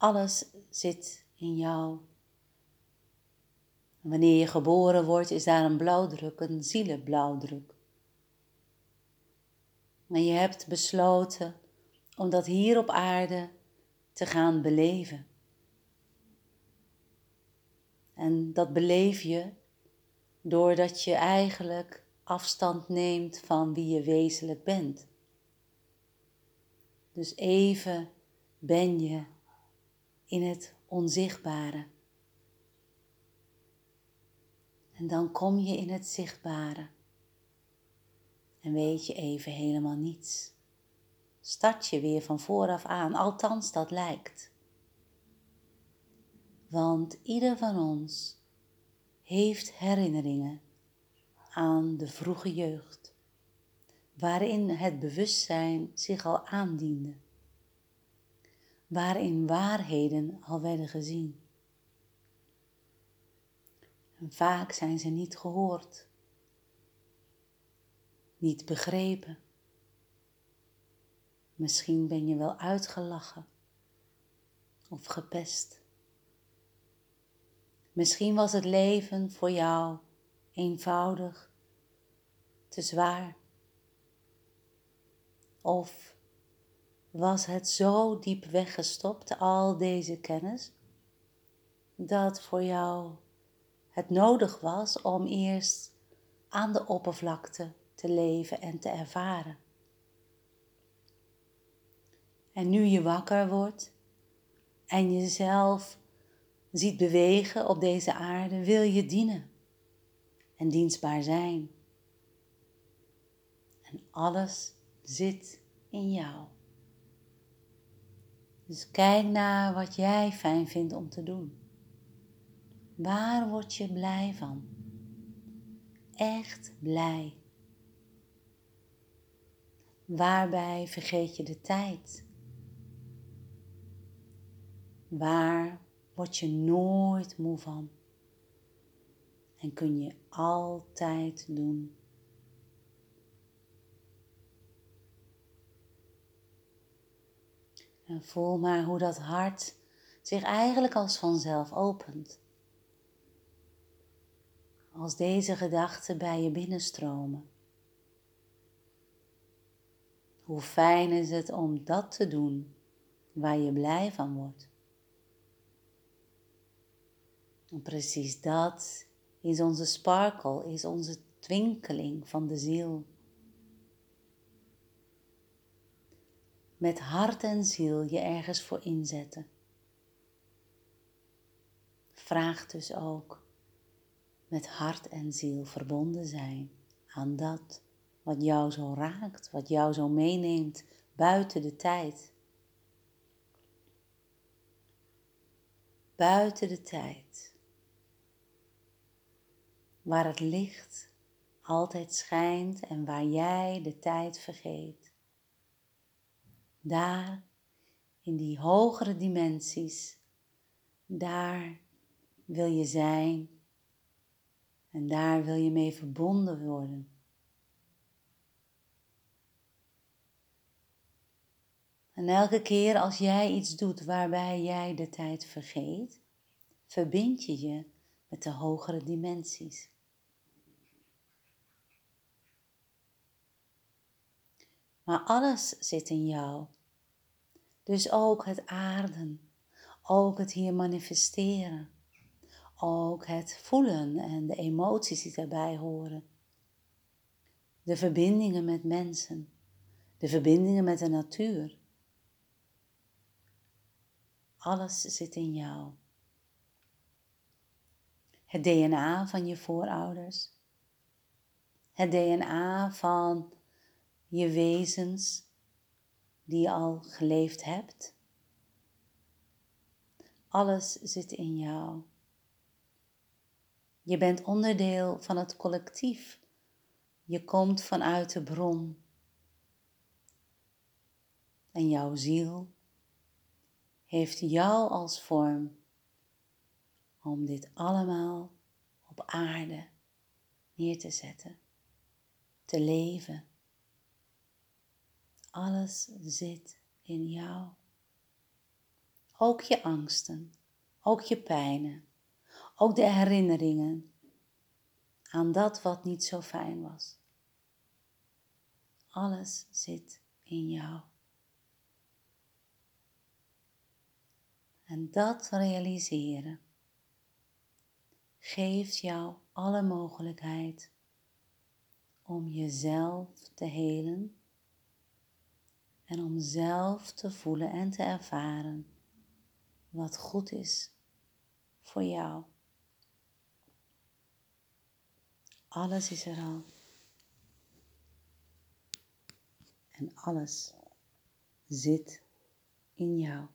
Alles zit in jou. wanneer je geboren wordt, is daar een blauwdruk, een zielenblauwdruk. En je hebt besloten om dat hier op aarde te gaan beleven. En dat beleef je doordat je eigenlijk afstand neemt van wie je wezenlijk bent. Dus even ben je in het onzichtbare. En dan kom je in het zichtbare. En weet je even helemaal niets. Start je weer van vooraf aan, althans dat lijkt. Want ieder van ons heeft herinneringen aan de vroege jeugd, waarin het bewustzijn zich al aandiende, waarin waarheden al werden gezien. En vaak zijn ze niet gehoord, niet begrepen. Misschien ben je wel uitgelachen of gepest. Misschien was het leven voor jou eenvoudig, te zwaar. Of was het zo diep weggestopt, al deze kennis, dat voor jou het nodig was om eerst aan de oppervlakte te leven en te ervaren. En nu je wakker wordt en jezelf ziet bewegen op deze aarde, wil je dienen en dienstbaar zijn. En alles zit in jou. Dus kijk naar wat jij fijn vindt om te doen. Waar word je blij van? Echt blij. Waarbij vergeet je de tijd? Waar word je nooit moe van? En kun je altijd doen. En voel maar hoe dat hart zich eigenlijk als vanzelf opent. Als deze gedachten bij je binnenstromen. Hoe fijn is het om dat te doen waar je blij van wordt. Precies dat is onze sparkle, is onze twinkeling van de ziel. Met hart en ziel je ergens voor inzetten. Vraag dus ook met hart en ziel verbonden zijn aan dat wat jou zo raakt, wat jou zo meeneemt buiten de tijd. Buiten de tijd waar het licht altijd schijnt en waar jij de tijd vergeet. Daar, in die hogere dimensies, daar wil je zijn en daar wil je mee verbonden worden. En elke keer als jij iets doet waarbij jij de tijd vergeet, verbind je je met de hogere dimensies. Maar alles zit in jou. Dus ook het aarden, ook het hier manifesteren, ook het voelen en de emoties die daarbij horen. De verbindingen met mensen, de verbindingen met de natuur. Alles zit in jou het DNA van je voorouders, het DNA van je wezens die je al geleefd hebt. Alles zit in jou. Je bent onderdeel van het collectief. Je komt vanuit de bron. En jouw ziel heeft jou als vorm om dit allemaal op aarde neer te zetten, te leven. Alles zit in jou. ook je angsten, ook je pijnen, ook de herinneringen aan dat wat niet zo fijn was. Alles zit in jou. En dat realiseren geeft jou alle mogelijkheid om jezelf te helen en om zelf te voelen en te ervaren wat goed is voor jou. Alles is er al. En alles zit in jou.